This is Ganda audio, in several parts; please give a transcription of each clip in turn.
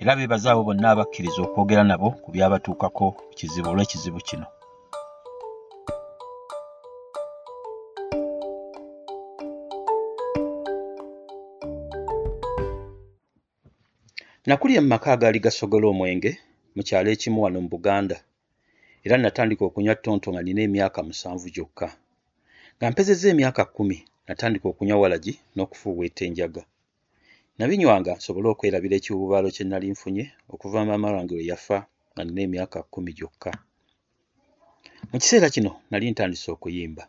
era beebaza abo bonna abakkiriza okwogera nabo ku byabatuukako kizibu olw'ekizibu kino. Nakulya mu maka agaali gasogola omwenge mu kyalo ekimu wano mu buganda. Era natandika okunywa ttonto nga nina emyaka musanvu gyokka. Nga mpezezza emyaka kkumi natandika okunywa walagi n'okufuuweeta enjaga nabinywanga nsobole okwerabira ekibuubaalo kye nali nfunye okuva maama wange we yafa nga nina emyaka kkumi gyokka. Mu kiseera kino nali ntandise okuyimba.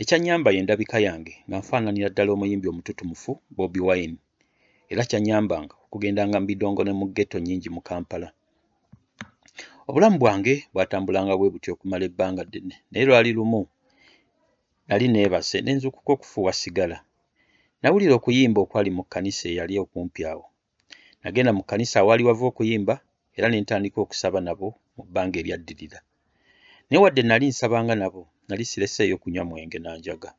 Ekyannyamba ye ndabika yange nga nfaananira ddala omuyimbi omututumufu bobi wine. Era kyannyambanga okugendanga mu bidongo ne mu ggetto nnyingi mu kampala. Obulamu bwange bwatambulanga bwe butyo okumala ebbanga ddene. Naye lwali lumu nali neebase ne nzuukuka okufuuwa sigala nawulira okuyimba okwali mu kkanisa eyali okumpi awo. Nagenda mu kkanisa awaali wava okuyimba era ne ntandika okusaba nabo mu bbanga eryaddirira. Naye wadde nali nsabanga nabo nali sireseeyo kunywa mwenge nanjaga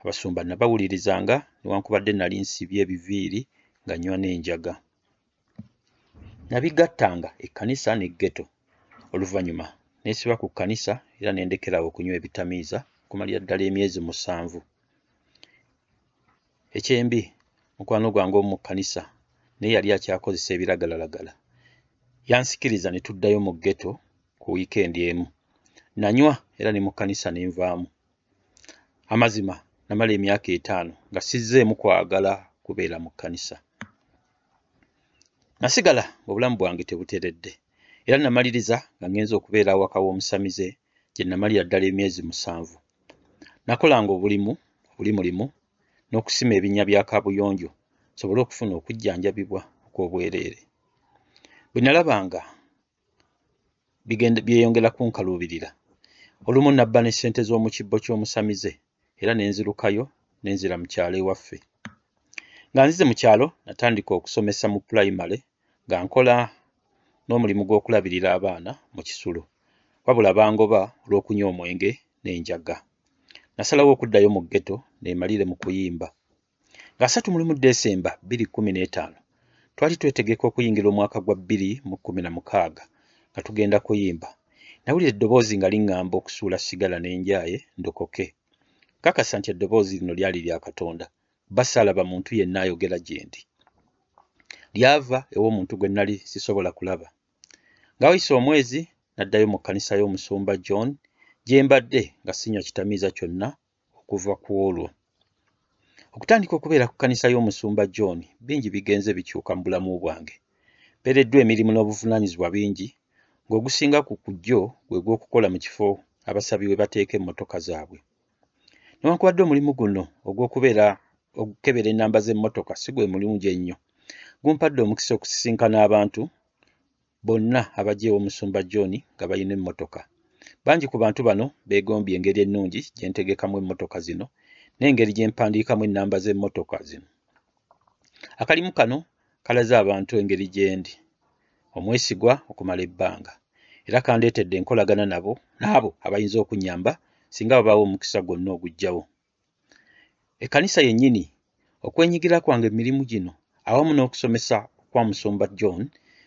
abasumba nabawulirizanga newankubadde nali nsibye ebiviiri nga nnywa n'enjaga. Nabigattanga ekkanisa n'eggeto oluvannyuma neesiba ku kkanisa era ne ndekerawo okunywa ebitamiiza okumalira ddala emyezi musanvu ekyembi mukwano gwange omu mu kkanisa naye yali akyakozesa ebiragalalagala. Yansikiriza ne tuddayo mu ggeto ku wiikendi emu. Nanywa era ne mu kkanisa ne nvaamu. Amazima namala emyaka etaano nga sizzeemu kwagala kubeera mu kkanisa. Nasigala ng'obulamu bwange tebuteredde era namaliriza nga ngenza okubeera awaka w'omusamize gye namalira ddala emyezi musanvu. Nakolanga obulimu obuli mulimu n'okusima ebinnya bya kaabuyonjo nsobole okufuna okujjanjabibwa okw'obwereere bwe nalabanga byeyongera kunkaluubirira olumu nabba ne ssente z'omu kibbo ky'omusamize era ne nzirukayo ne nzira mu kyalo ewaffe. Nga nzize mu kyalo natandika okusomesa mu pulayimale nga nkola n'omulimu gw'okulabirira abaana mu kisulo wabula bangoba olw'okunywa omwenge n'enjaga. Nasalawo okuddayo mu ggeto neemalire mu kuyimba. Nga asatu mulimu desemba bbiri kkumi n'etaano twali twetegeka okuyingira omwaka gwa bbiri mu kkumi na mukaaga nga tugenda kuyimba. Nawulira eddoboozi nga liŋŋamba okusuula sigala n'enjaaye ndokoke. Kakasa nti eddoboozi lino lyali lya katonda bba saalaba muntu yenna ayogera gye ndi. Lyava ew'omuntu gwe nali sisobola kulaba. Nga wayise omwezi n'addayo mu kkanisa y'omusumba john gye mbadde nga sinywa kitamiiza kyonna okuva ku olwo. Okutandika okubeera ku kkanisa y'omusumba john bingi bigenze bikyuka mu bulamu bwange. Mpeereddwa emirimu n'obuvunaanyizibwa bingi ng'ogusinga ku kujjo gwe gw'okukola mu kifo abasabi we bateeka emmotoka zaabwe. Newankubadde omulimu guno ogw'okubeera okukebera ennamba z'emmotoka si gwe mulungi ennyo. Gumpadde omukisa okusisinkana abantu bonna abajja ew'omusumba john nga balina emmotoka bangi ku bantu bano beegombye engeri ennungi gye ntegekamu emmotoka zino n'engeri gye mpandiikamu ennamba z'emmotoka zino. Akalimu kano kalaze abantu engeri gye ndi omwesigwa okumala ebbanga era kandeetedde enkolagana nabo n'abo abayinza okunnyamba singa babaawo omukisa gwonna ogujjawo ekkanisa yennyini okwenyigira kwange emirimu gino awamu n'okusomesa kwa musumba john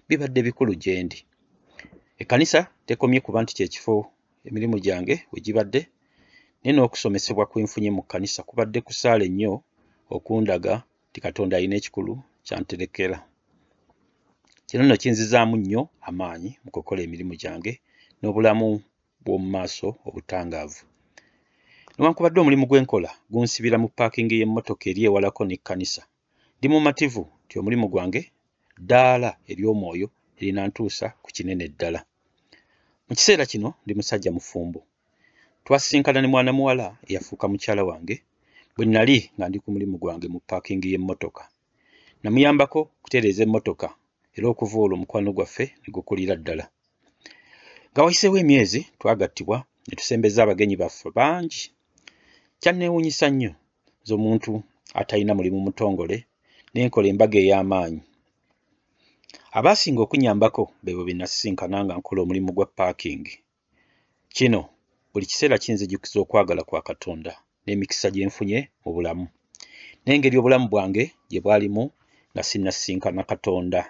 bibadde bikulu gye ndi. Ekkanisa tekomye kuba nti kyekifo emirimu gyange we gibadde naye n'okusomesebwa kwe nfunye mu kkanisa kubadde kusaala ennyo okundaga nti katonda alina ekikulu kyanterekera. Kino nno kinzizaamu nnyo amaanyi mu kukola emirimu gyange n'obulamu bw'omu maaso obutangaavu. Newankubadde omulimu gwenkola gunsibira mu paakingi y'emmotoka eri ewalako n'ekkanisa. Ndi mumativu nti omulimu gwange ddaala ery'omwoyo erinantuusa ku kinene ddala mu kiseera kino ndi musajja mufumbo. Twasisinkana ne mwana muwala eyafuuka mukyala wange bwe nnali nga ndi ku mulimu gwange mu paakingi y'emmotoka. Namuyambako kutereeza emmotoka era okuva olwo omukwano gwaffe ne gukulira ddala. Nga wayiseewo emyezi twagattibwa ne tusembeza abagenyi baffe bangi. Kyanneewuunyisa nnyo z'omuntu atalina mulimu mutongole n'enkola embaga ey'amaanyi abaasinga okunyambako beebo bye nasisinkana nga nkola omulimu gwa paakingi kino buli kiseera kinzijukiza okwagala kwa katonda n'emikisa gye nfunye mu bulamu. N'engeri obulamu bwange gye bwalimu nga sinnasisinkana katonda